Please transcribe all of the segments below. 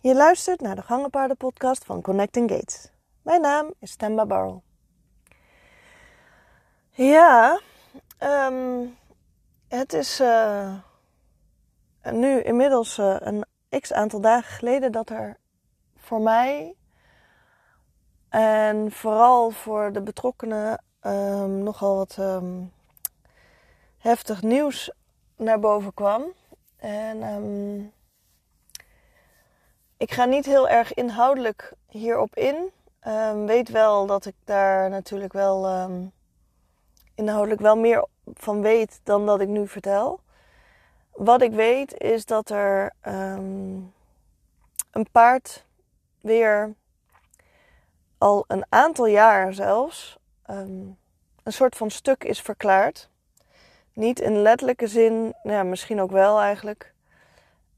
Je luistert naar de Gangenpaarden-podcast van Connecting Gates. Mijn naam is Temba Barrel. Ja, ehm, het is uh, nu inmiddels uh, een x aantal dagen geleden dat er voor mij en vooral voor de betrokkenen um, nogal wat um, heftig nieuws naar boven kwam. En ik ga niet heel erg inhoudelijk hierop in. Um, weet wel dat ik daar natuurlijk wel um, inhoudelijk wel meer van weet dan dat ik nu vertel. Wat ik weet is dat er um, een paard weer al een aantal jaar zelfs een soort van stuk is verklaard. Niet in letterlijke zin, ja, misschien ook wel eigenlijk.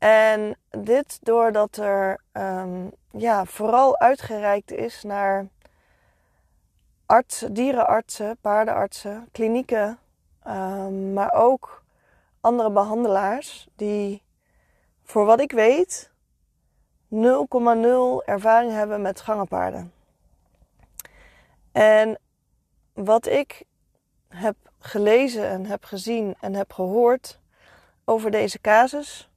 En dit doordat er um, ja, vooral uitgereikt is naar artsen, dierenartsen, paardenartsen, klinieken, um, maar ook andere behandelaars die, voor wat ik weet, 0,0 ervaring hebben met gangenpaarden. En wat ik heb gelezen en heb gezien en heb gehoord over deze casus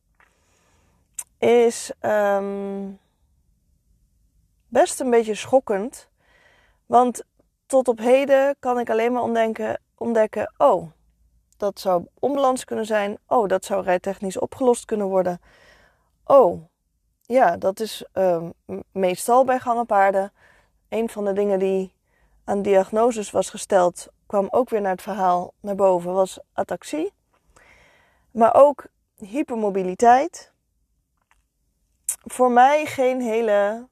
is um, best een beetje schokkend. Want tot op heden kan ik alleen maar ontdenken, ontdekken: oh, dat zou onbalans kunnen zijn. Oh, dat zou rijtechnisch opgelost kunnen worden. Oh, ja, dat is um, meestal bij gangenpaarden. Een van de dingen die aan diagnoses was gesteld, kwam ook weer naar het verhaal naar boven, was ataxie. Maar ook hypermobiliteit voor mij geen hele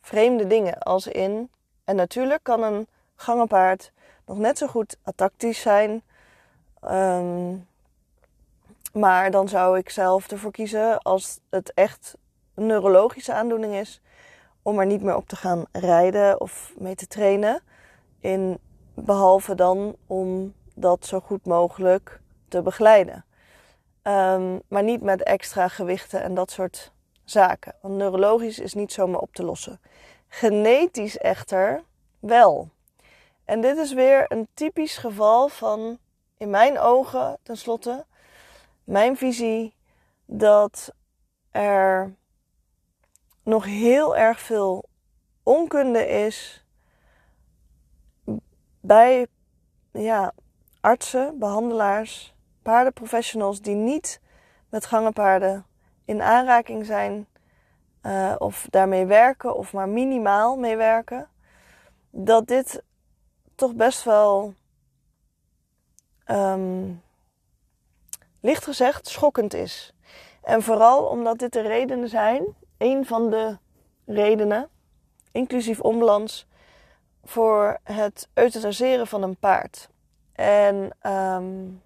vreemde dingen. Als in, en natuurlijk kan een gangenpaard nog net zo goed atactisch zijn. Um, maar dan zou ik zelf ervoor kiezen, als het echt een neurologische aandoening is, om er niet meer op te gaan rijden of mee te trainen. In, behalve dan om dat zo goed mogelijk te begeleiden. Um, maar niet met extra gewichten en dat soort zaken. Want neurologisch is niet zomaar op te lossen. Genetisch echter wel. En dit is weer een typisch geval van, in mijn ogen tenslotte, mijn visie dat er nog heel erg veel onkunde is bij ja, artsen, behandelaars, paardenprofessionals die niet met gangenpaarden in aanraking zijn uh, of daarmee werken of maar minimaal mee werken, dat dit toch best wel, um, licht gezegd, schokkend is. En vooral omdat dit de redenen zijn, een van de redenen, inclusief onbalans, voor het euthaniseren van een paard. En um,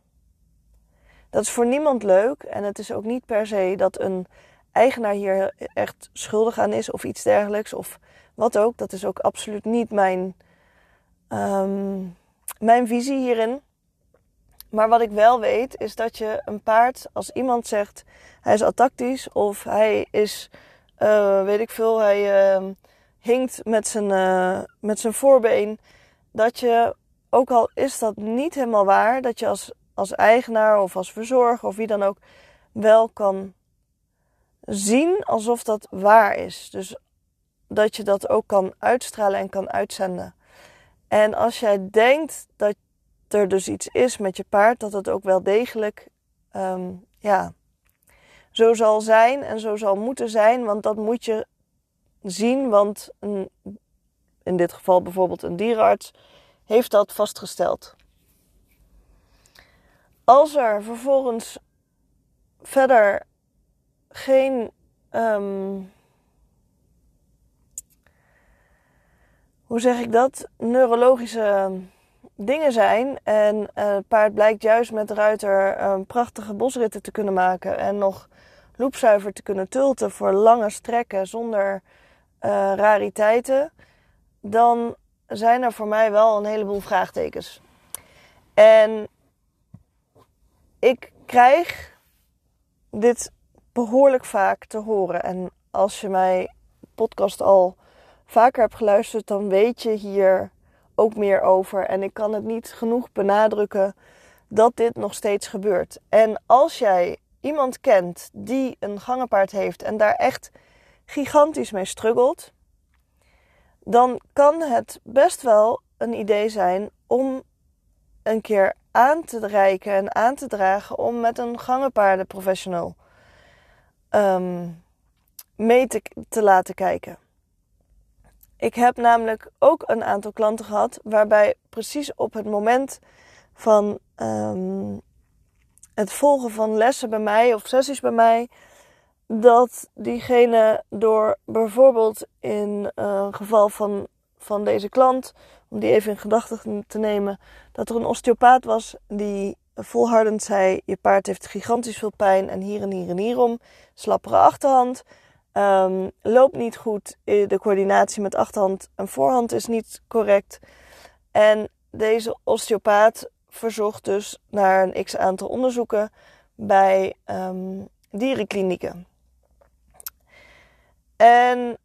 dat is voor niemand leuk en het is ook niet per se dat een eigenaar hier echt schuldig aan is of iets dergelijks of wat ook. Dat is ook absoluut niet mijn, um, mijn visie hierin. Maar wat ik wel weet is dat je een paard, als iemand zegt hij is atactisch of hij is, uh, weet ik veel, hij uh, hinkt met zijn, uh, met zijn voorbeen. Dat je, ook al is dat niet helemaal waar, dat je als als eigenaar of als verzorger of wie dan ook wel kan zien alsof dat waar is. Dus dat je dat ook kan uitstralen en kan uitzenden. En als jij denkt dat er dus iets is met je paard, dat het ook wel degelijk um, ja, zo zal zijn en zo zal moeten zijn. Want dat moet je zien, want een, in dit geval bijvoorbeeld een dierenarts heeft dat vastgesteld. Als er vervolgens verder geen um, hoe zeg ik dat? Neurologische dingen zijn. En uh, het paard blijkt juist met de ruiter um, prachtige bosritten te kunnen maken. En nog loepzuiver te kunnen tulten voor lange strekken zonder uh, rariteiten. Dan zijn er voor mij wel een heleboel vraagtekens. En ik krijg dit behoorlijk vaak te horen. En als je mij podcast al vaker hebt geluisterd, dan weet je hier ook meer over. En ik kan het niet genoeg benadrukken dat dit nog steeds gebeurt. En als jij iemand kent die een gangenpaard heeft en daar echt gigantisch mee struggelt, dan kan het best wel een idee zijn om een keer aan te reiken en aan te dragen om met een gangenpaardenprofessional um, mee te, te laten kijken. Ik heb namelijk ook een aantal klanten gehad waarbij precies op het moment van um, het volgen van lessen bij mij of sessies bij mij, dat diegene door bijvoorbeeld in een geval van, van deze klant, om die even in gedachten te nemen, dat er een osteopaat was die volhardend zei: Je paard heeft gigantisch veel pijn en hier en hier en hierom, slappere achterhand. Um, loopt niet goed. De coördinatie met achterhand en voorhand is niet correct. En deze osteopaat verzocht dus naar een x aantal onderzoeken bij um, dierenklinieken. En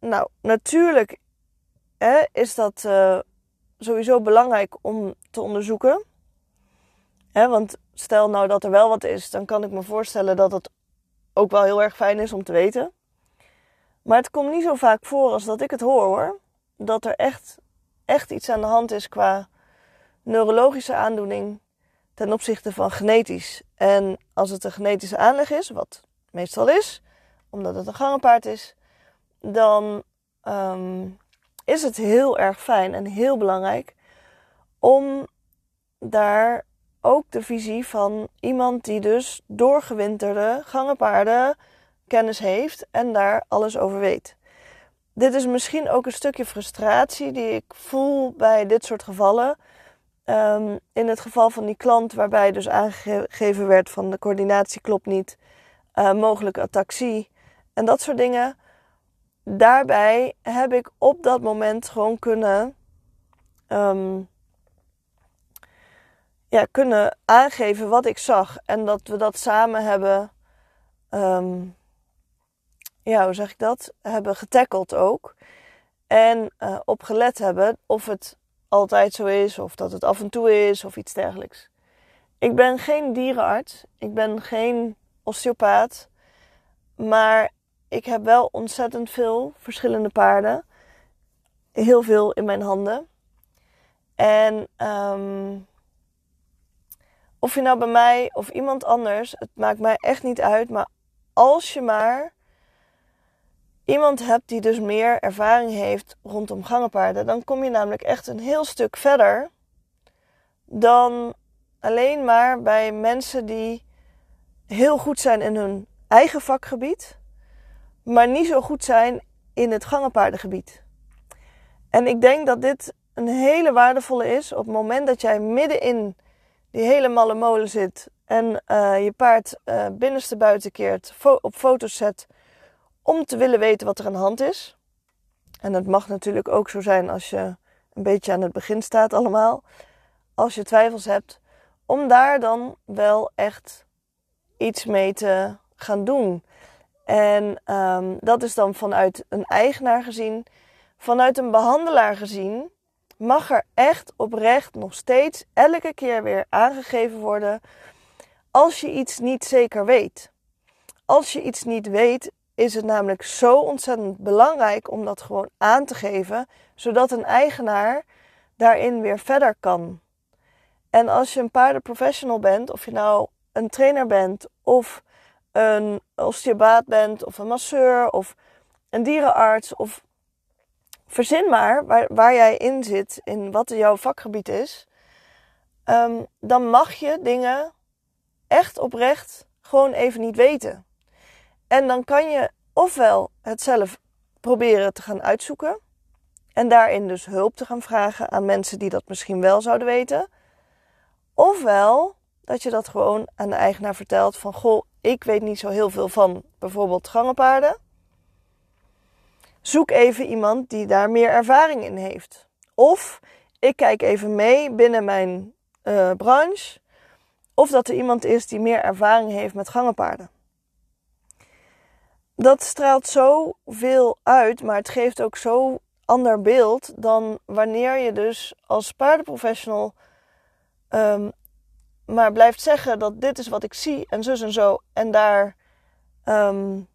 nou, natuurlijk is dat uh, sowieso belangrijk om te onderzoeken. Hè, want stel nou dat er wel wat is, dan kan ik me voorstellen dat het ook wel heel erg fijn is om te weten. Maar het komt niet zo vaak voor als dat ik het hoor hoor. Dat er echt, echt iets aan de hand is qua neurologische aandoening ten opzichte van genetisch. En als het een genetische aanleg is, wat meestal is, omdat het een gangenpaard is, dan um, is het heel erg fijn en heel belangrijk om daar ook de visie van iemand die dus doorgewinterde gangenpaarden kennis heeft en daar alles over weet. Dit is misschien ook een stukje frustratie die ik voel bij dit soort gevallen. Um, in het geval van die klant waarbij dus aangegeven werd van de coördinatie klopt niet, uh, mogelijke ataxie en dat soort dingen. Daarbij heb ik op dat moment gewoon kunnen, um, ja, kunnen aangeven wat ik zag en dat we dat samen hebben um, ja, hoe zeg ik dat? Hebben getackeld ook. En uh, op gelet hebben of het altijd zo is, of dat het af en toe is, of iets dergelijks. Ik ben geen dierenarts, ik ben geen osteopaat, maar ik heb wel ontzettend veel verschillende paarden. Heel veel in mijn handen. En um, of je nou bij mij of iemand anders, het maakt mij echt niet uit, maar als je maar iemand hebt die dus meer ervaring heeft rondom gangenpaarden, dan kom je namelijk echt een heel stuk verder dan alleen maar bij mensen die heel goed zijn in hun eigen vakgebied, maar niet zo goed zijn in het gangenpaardengebied. En ik denk dat dit een hele waardevolle is op het moment dat jij midden in die hele malle molen zit en uh, je paard uh, binnenste buiten keert, op foto's zet om te willen weten wat er aan de hand is. En het mag natuurlijk ook zo zijn als je een beetje aan het begin staat allemaal. Als je twijfels hebt, om daar dan wel echt iets mee te gaan doen. En um, dat is dan vanuit een eigenaar gezien. Vanuit een behandelaar gezien mag er echt oprecht nog steeds elke keer weer aangegeven worden als je iets niet zeker weet. Als je iets niet weet, is het namelijk zo ontzettend belangrijk om dat gewoon aan te geven, zodat een eigenaar daarin weer verder kan. En als je een paardenprofessional bent, of je nou een trainer bent, of een osteopaat bent, of een masseur, of een dierenarts, of verzin maar waar, waar jij in zit, in wat jouw vakgebied is, um, dan mag je dingen echt oprecht gewoon even niet weten. En dan kan je ofwel het zelf proberen te gaan uitzoeken. En daarin dus hulp te gaan vragen aan mensen die dat misschien wel zouden weten. Ofwel dat je dat gewoon aan de eigenaar vertelt van goh, ik weet niet zo heel veel van bijvoorbeeld gangenpaarden. Zoek even iemand die daar meer ervaring in heeft. Of ik kijk even mee binnen mijn uh, branche of dat er iemand is die meer ervaring heeft met gangenpaarden. dat straalt zoveel uit, maar het geeft ook zo ander beeld dan wanneer je dus als paardenprofessional um, maar blijft zeggen dat dit is wat ik zie en zus en zo. En daar um,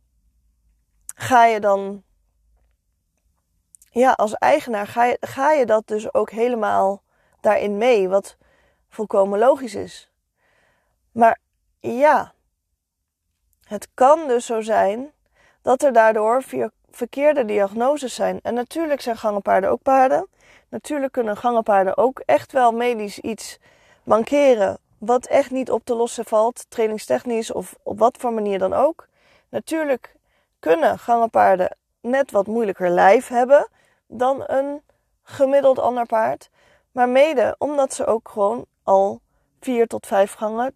ga je dan, ja, als eigenaar ga je, ga je dat dus ook helemaal daarin mee, wat volkomen logisch is. Maar ja, het kan dus zo zijn dat er daardoor verkeerde diagnoses zijn. En natuurlijk zijn gangenpaarden ook paarden. Natuurlijk kunnen gangenpaarden ook echt wel medisch iets mankeren wat echt niet op te lossen valt, trainingstechnisch of op wat voor manier dan ook. Natuurlijk kunnen gangenpaarden net wat moeilijker lijf hebben dan een gemiddeld ander paard. Maar mede omdat ze ook gewoon al vier tot vijf gangen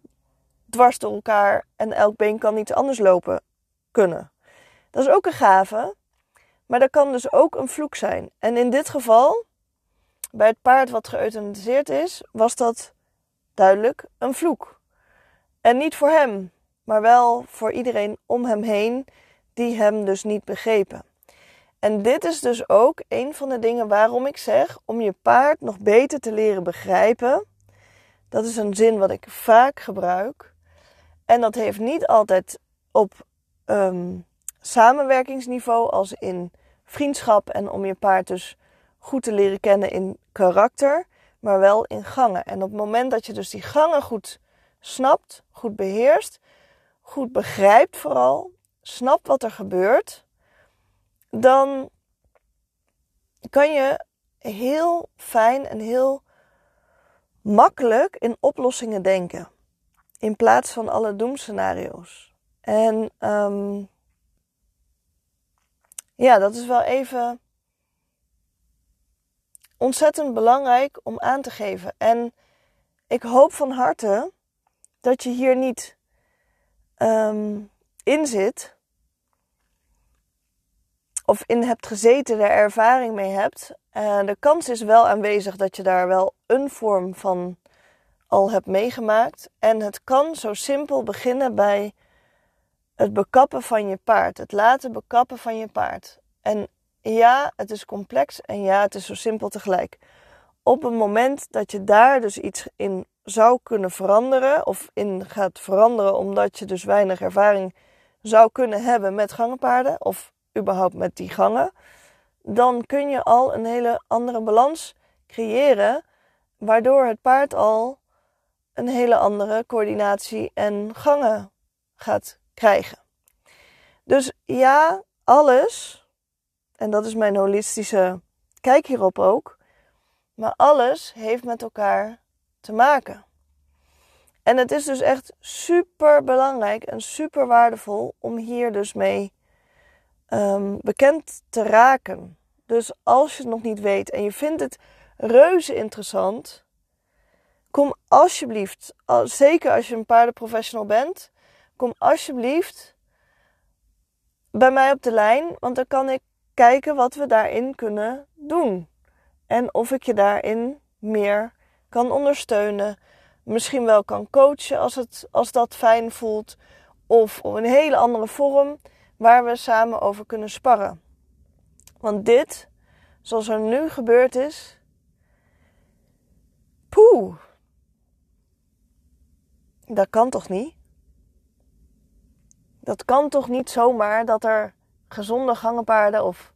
dwars door elkaar en elk been kan niet anders lopen kunnen. Dat is ook een gave, maar dat kan dus ook een vloek zijn. En in dit geval, bij het paard wat geëuthaniseerd is, was dat duidelijk een vloek. En niet voor hem, maar wel voor iedereen om hem heen die hem dus niet begrepen. En dit is dus ook een van de dingen waarom ik zeg om je paard nog beter te leren begrijpen. Dat is een zin wat ik vaak gebruik. En dat heeft niet altijd op um, samenwerkingsniveau als in vriendschap en om je paard dus goed te leren kennen in karakter maar wel in gangen. En op het moment dat je dus die gangen goed snapt, goed beheerst, goed begrijpt vooral, snapt wat er gebeurt, dan kan je heel fijn en heel makkelijk in oplossingen denken. In plaats van alle doemscenario's. En um, ja, dat is wel even ontzettend belangrijk om aan te geven. En ik hoop van harte dat je hier niet um, in zit. Of in hebt gezeten, er ervaring mee hebt. Uh, de kans is wel aanwezig dat je daar wel een vorm van al hebt meegemaakt. En het kan zo simpel beginnen bij het bekappen van je paard. Het laten bekappen van je paard. En ja, het is complex en ja, het is zo simpel tegelijk. Op het moment dat je daar dus iets in zou kunnen veranderen, of in gaat veranderen omdat je dus weinig ervaring zou kunnen hebben met gangenpaarden, of überhaupt met die gangen, dan kun je al een hele andere balans creëren, waardoor het paard al een hele andere coördinatie en gangen gaat krijgen. Dus ja, alles en dat is mijn holistische kijk hierop ook. Maar alles heeft met elkaar te maken. En het is dus echt super belangrijk en super waardevol om hier dus mee um, bekend te raken. Dus als je het nog niet weet en je vindt het reuze interessant, kom alsjeblieft, zeker als je een paardenprofessional bent, kom alsjeblieft bij mij op de lijn, want dan kan ik kijken wat we daarin kunnen doen. En of ik je daarin meer kan ondersteunen. Misschien wel kan coachen als, het, als dat fijn voelt. Of op een hele andere vorm waar we samen over kunnen sparren. Want dit, zoals er nu gebeurd is. Poeh. Dat kan toch niet? Dat kan toch niet zomaar dat er gezonde gangenpaarden of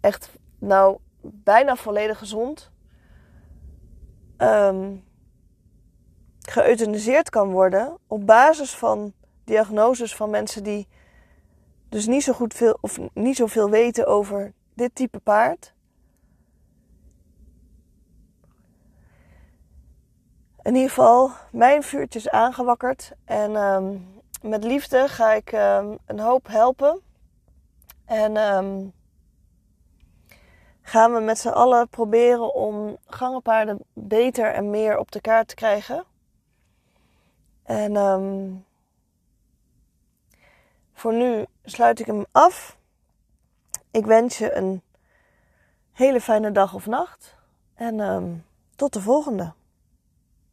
echt nou bijna volledig gezond um, geëuthaniseerd kan worden op basis van diagnoses van mensen die dus niet zo goed veel of niet zoveel weten over dit type paard. In ieder geval, mijn vuurtje is aangewakkerd en um, met liefde ga ik um, een hoop helpen. En um, gaan we met z'n allen proberen om gangenpaarden beter en meer op de kaart te krijgen. En um, voor nu sluit ik hem af. Ik wens je een hele fijne dag of nacht. En um, tot de volgende.